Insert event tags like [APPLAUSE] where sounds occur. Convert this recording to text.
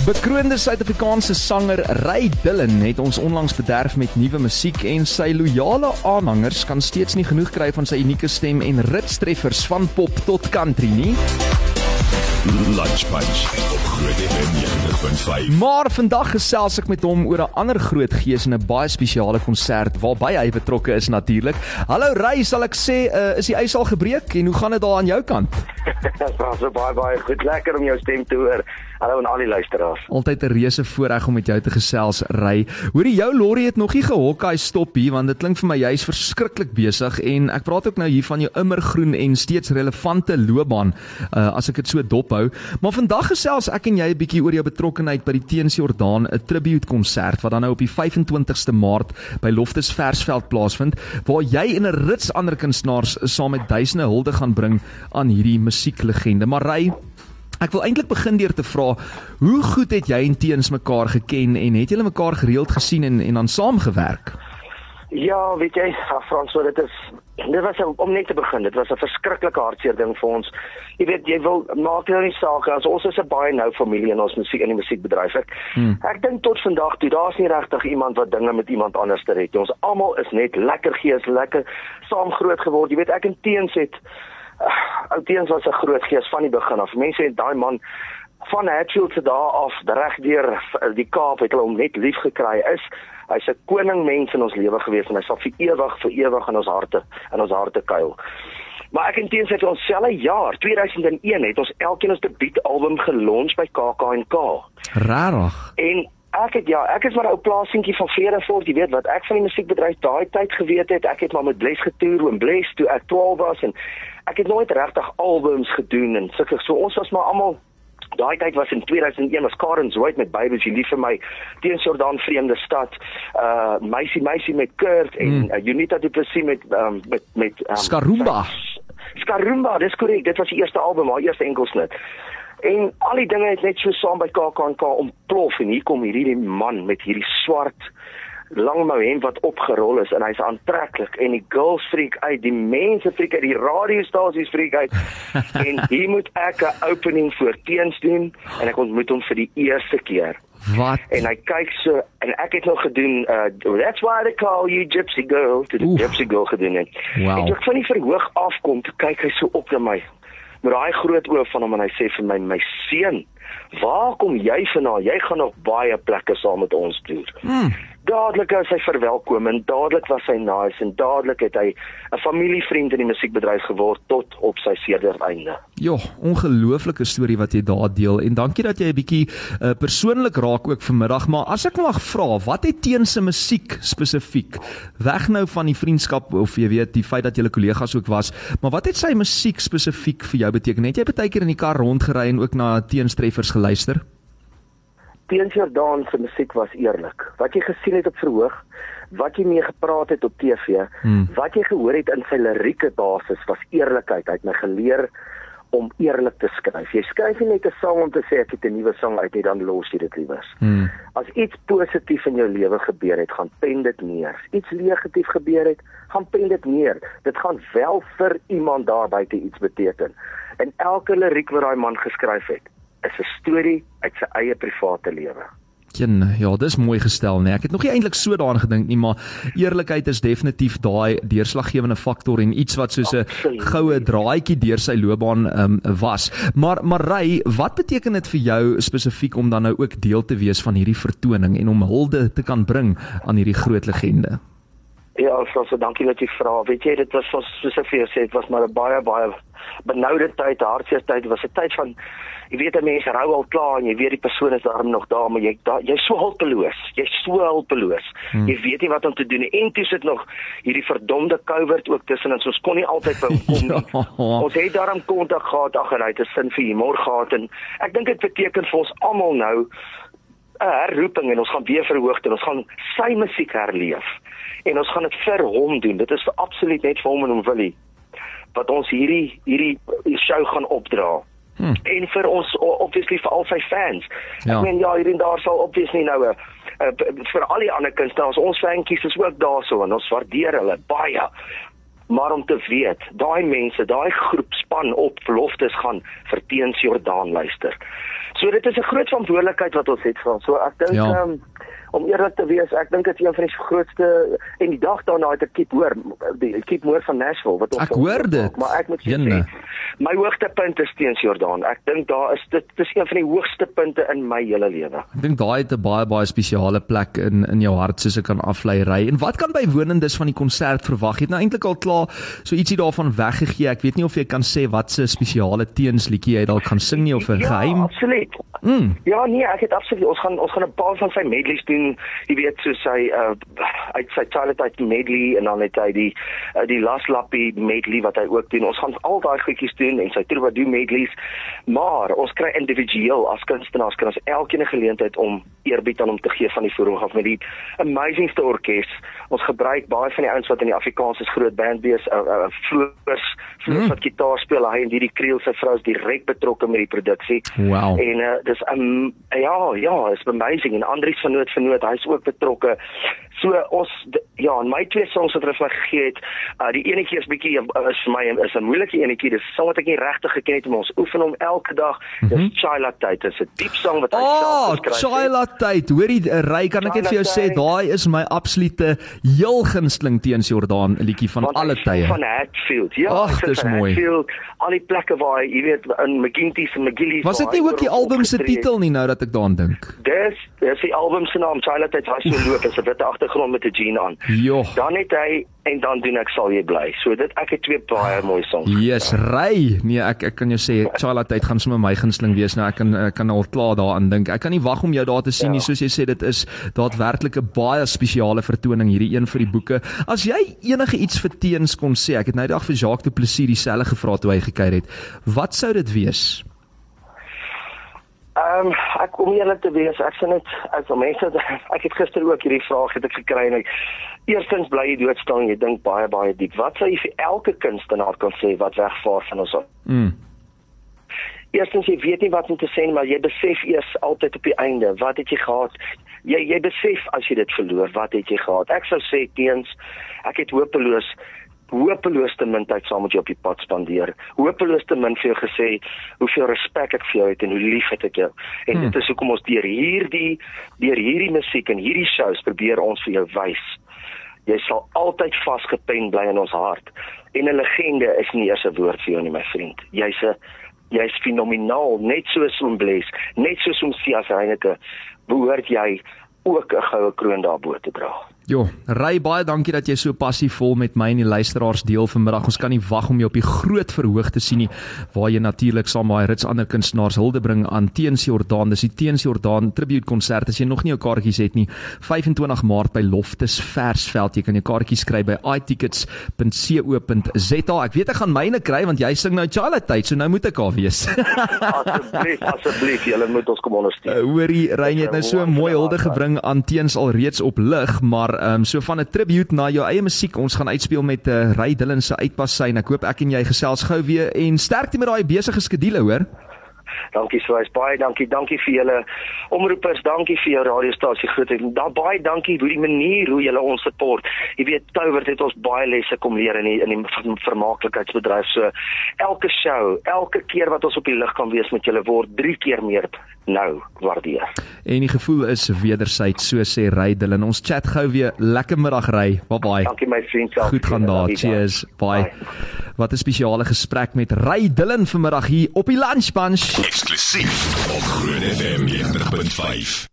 Bekroonde Suid-Afrikaanse sanger Ray Dillon het ons onlangs bederf met nuwe musiek en sy loyale aanhangers kan steeds nie genoeg kry van sy unieke stem en ritstreffers van pop tot country nie. Lunch Punch op Groot FM 90.5. Maar vandag gesels ek met hom oor 'n ander groot gees en 'n baie spesiale konsert waarby hy betrokke is natuurlik. Hallo Ray, sal ek sê, uh, is die ys al gebreek en hoe gaan dit daar aan jou kant? [LAUGHS] Dit was so baie baie goed. Lekker om jou stem te hoor. Hallo aan al die luisteraars. Altyd 'n reuse voorreg om met jou te gesels, Ry. Hoorie jou Lorry het nog nie gehokkie stop hier want dit klink vir my jy's verskriklik besig en ek praat ook nou hier van jou immergroen en steeds relevante loopbaan uh, as ek dit so dophou. Maar vandag gesels ek en jy 'n bietjie oor jou betrokkeheid by die Teens Jordaan 'n tribute konsert wat dan nou op die 25ste Maart by Loftus Versveld plaasvind waar jy en 'n rits ander kunstenaars saam met duisende hulde gaan bring aan hierdie musieklegende. Maar Ry Ek wil eintlik begin deur te vra, hoe goed het jy en Teens mekaar geken en het julle mekaar gereeld gesien en en dan saamgewerk? Ja, weet jy, Frans, so dit is dit was om net te begin. Dit was 'n verskriklike hartseer ding vir ons. Jy weet, jy wil maak nou nie saak as ons is 'n baie nou familie in ons musiek in die musiekbedryf. Ek hmm. ek dink tot vandag toe daar's nie regtig iemand wat dinge met iemand anders te red. Ons almal is net lekker gees, lekker saam groot geword. Jy weet, ek en Teens het Outeens was 'n groot gees van die begin af. Mense het daai man van Hatfield se dae af reg deur die Kaap het hulle hom net lief gekry. Is hy's 'n koning mens in ons lewe gewees en hy sal vir ewig vir ewig in ons harte in ons harte kuil. Maar ek intens het ons selfe jaar 2001 het ons elkeen ons debuutalbum gelons by KAK&K. Rarig. En Ek het ja, ek is maar 'n ou plaasientjie van Vredefort, jy weet wat ek van die musiekbedryf daai tyd geweet het. Ek het maar met Bless getoer en Bless toe ek 12 was en ek het nooit regtig albums gedoen en sulke so ons was maar almal daai tyd was in 2001 was Karen Zoid met Babies jy lief vir my teen Jordan vreemde stad uh meisie meisie met Kurt en mm. uh, Unita Du Plessis met um, met met um, Skarumba Skarumba dis korrek dit was die eerste album haar eerste enkelsnit En al die dinge het net so saam by KAKNK ontplof en hier kom hierdie man met hierdie swart lang mou hemp wat opgerol is en hy's aantreklik en die girls freak uit, die mense freak uit, die radiostasies freak uit. [LAUGHS] en hier moet ek 'n opening voor teens doen en ek ontmoet hom vir die eerste keer. Wat? En hy kyk so en ek het nog gedoen uh that's why they call you gypsy girl to the Oef. gypsy girl gedoen het. Wow. En ek van die verhoog afkom, toe kyk hy so op na my met daai groot oë van hom en hy sê vir my my seun, waar kom jy vandaan? Jy gaan nog baie plekke saam met ons toer. Hmm dadelik as hy verwelkom en dadelik was hy nice en dadelik het hy 'n familievriend in die musiekbedryf geword tot op sy seerder einde. Ja, ongelooflike storie wat jy daar deel en dankie dat jy 'n bietjie uh, persoonlik raak ook vanmiddag, maar as ek mag vra, wat het teen se musiek spesifiek weg nou van die vriendskap of jy weet die feit dat julle kollegas ook was, maar wat het sy musiek spesifiek vir jou beteken? Het jy baie keer in die kar rondgery en ook na teenstreffers geluister? Teens Jordaan se musiek was eerlik. Wat jy gesien het op verhoog, wat jy mee gepraat het op TV, hmm. wat jy gehoor het in sy lirieke basis was eerlikheid. Hy het my geleer om eerlik te skryf. Jy skryf nie net 'n sang om te sê ek het 'n nuwe sang uit en dan los jy dit liewers. Hmm. As iets positief in jou lewe gebeur het, gaan pen dit neer. Iets negatief gebeur het, gaan pen dit neer. Dit gaan wel vir iemand daar buite iets beteken. En elke liriek wat daai man geskryf het, is 'n storie uit sy eie private lewe. Ken, ja, dis mooi gestel, nee. Ek het nog nie eintlik so daaraan gedink nie, maar eerlikheid is definitief daai deurslaggewende faktor en iets wat soos 'n goue draadjie deur sy loopbaan um, was. Maar maar Ry, wat beteken dit vir jou spesifiek om dan nou ook deel te wees van hierdie vertoning en om hulde te kan bring aan hierdie groot legende? Ja, so so dankie dat jy vra. Weet jy, dit was soos soos ek vir jou sê, dit was maar 'n baie baie benoude tyd, hartseer tyd. Dit was 'n tyd van jy weet 'n mens rou al klaar en jy weet die persoon is daar nog daar maar jy da, jy's so hulpeloos jy's so hulpeloos hmm. jy weet nie wat om te doen nie en toe sit nog hierdie verdomde COVID ook tussen ons ons kon nie altyd by hom [LAUGHS] kom nie ja. ons het daarom kontak gehad ag en hy het 'n sin vir humor gehad en ek dink dit beteken vir ons almal nou 'n herroeping en ons gaan weer verhoog en ons gaan sy musiek herleef en ons gaan dit vir hom doen dit is absoluut net vir hom en hom Willie wat ons hierdie hierdie show gaan opdra Hmm. En vir ons obviously vir al sy fans. Ja. Ek meen ja, hier en daar sal obviously nou 'n uh, vir al die ander kunstenaars, ons fantjies is ook daarso en ons waardeer hulle baie. maar om te weet, daai mense, daai groep span op beloftes gaan vir teens Jordaan luister. So dit is 'n groot verantwoordelikheid wat ons het van. So ek dink Ja. um, om eerlik te wees, ek dink dit is een van die grootste en die dag daarna het ek keep hoor, die keep hoor van Nashville wat ons Ek hoor dit. Maar ek moet vir sê, my hoogtepunt is teens Jordaan. Ek dink daar is dit dis een van die hoogste punte in my hele lewe. Ek dink daai het 'n baie baie spesiale plek in in jou hart soos ek kan aflei ry. En wat kan bywonendes van die konsert verwag? Jy het nou eintlik al klaar so ietsie daarvan weggegee. Ek weet nie of jy kan sê wat se spesiale teensliedjie jy dalk gaan sing nie of 'n Ja, geheim. absoluut. Mm. Ja, nee, ek het absoluut ons gaan ons gaan 'n paar van sy medleys doen. Jy weet so sy uh uit sy childhood medley en dan het hy die uh, die Last Lappie medley wat hy ook doen. Ons gaan al daai goedjies doen en sy troubadour medleys. Maar ons kry individueel as kunstenaars kan ons elkeen 'n geleentheid om eerbied aan hom te gee van die voorhang af met die amazingste orkes. Ons gebruik baie van die ouens wat in die Afrikaanse groot band wees, uh, uh, Floors, Floors Mm. wat gitaar speel, hy en hierdie Kriel se vrou is direk betrokke met die produksie. Wow. En uh, dis um ja, ja, is amazing en Andries van Noot van Noot, hy's ook betrokke. So ons ja, en my twee songs wat hulle vir my gegee het, uh, die enetjie is bietjie uh, is vir my is 'n moeilike enetjie. Dis song wat ek nie regtig geken het, maar ons oefen hom elke dag. Dis mm -hmm. Chila Tyd. Dis 'n diep song wat hy Oh, self geskryf het. Chila tyd. Hoorie uh, ry kan ek net vir jou sê daai is my absolute heel gunsteling teens Jordaan liedjie van Want alle tye. Van Hatfield. Ja, sing dis van mooi. Hatfield, al die plekke waar hy, jy weet, in McGinty's en McGillies. Was dit nie ook die album se titel nie nou dat ek daaraan dink? Dis dis die album se naam Silent Tide hy so loop is 'n witte agtergrond met 'n jean aan. Jo. Dan het hy en dan doen ek sal jy bly. So dit ek het twee baie mooi songs. Yes, ry. Nee, ek ek kan jou sê Chala tyd gaan sommer my gunsteling wees. Nou ek kan ek kan al klaar daaraan dink. Ek kan nie wag om jou daar te sien Ja. nie. Soos jy sê dit is daadwerklik 'n baie spesiale vertoning hierdie een vir die boeke. As jy enige iets vir teens kon sê, ek het nou die dag vir Jacques Du Plessis dieselfde gevra toe hy gekuier het. Wat sou dit wees? Ehm um, ek kom eerlik te wees, ek sien net as mense [LAUGHS] ek het gister ook hierdie vraag het ek gekry en ek eerstens bly jy dood staan jy dink baie baie diep. Wat sou jy vir elke kunstenaar kan sê wat wegvaar van ons? Mm. Eerstens jy weet nie wat om te sê nie, maar jy besef eers altyd op die einde, wat het jy gehad? Jy jy besef as jy dit verloor, wat het jy gehad? Ek sou sê teens ek het hopeloos hopeloos te min tyd saam met jou op die pad spandeer. Hopeloos te min vir jou gesê hoeveel respek ek vir jou het en hoe lief het ek jou. En Hmm. dit is hoekom ons deur hierdie deur hierdie musiek en hierdie shows probeer ons vir jou wys. Jy sal altyd vasgepen bly in ons hart. En 'n legende is nie eers 'n woord vir jou nie, my vriend. Jy's 'n jy's fenomenaal, net soos Oom Bles, net soos Oom Sias Reyneke, behoort jy ook 'n goue kroon daarbo te dra. Jo, Ry baie dankie dat jy so passievol met my en die luisteraars deel vanmiddag. Ons kan nie wag om jou op die groot verhoog te sien nie waar jy natuurlik saam met daai rits ander kunstenaars hulde bring aan Teens Jordaan. Dis die Teens Jordaan tribute konsert. As jy nog nie jou kaartjies het nie, 25 Maart by Loftus Versveld. Jy kan jou kaartjies kry by itickets.co.za. Ek weet ek gaan myne kry want jy sing nou Chala tyd, so nou moet ek daar wees. Asseblief, asseblief, julle moet ons kom ondersteun. Hoorie, Rein jy het nou so 'n mooi hulde gebring aan Teens alreeds op lig, maar ehm um, so van 'n tribute na jou eie musiek. Ons gaan uitspeel met 'n uh, Ry Dillon se uitpassyn. Ek hoop ek en jy gesels gou weer en sterkte met daai besige skedule, hoor. Dankie Swys, baie dankie. Dankie vir julle omroepers, dankie vir jou radiostasie grootheid. Daar baie dankie vir die manier hoe julle ons support. Jy weet, Tower het ons baie lesse kom leer in die in die ver- vermaaklikheidsbedryf. So elke show, elke keer wat ons op die lig kan wees met julle word 3 keer meer nou waardeer. En die gevoel is wederzijds, so sê Ry Dillon. Ons chat gou weer. Lekker middag Ry. Bye bye. Dankie my vriend self. Goed gaan daar. Cheers. Bye. Wat 'n spesiale gesprek met Ry Dillon vanmiddag hier op die Lunch Bunch. Eksklusief op Groot FM 90.5.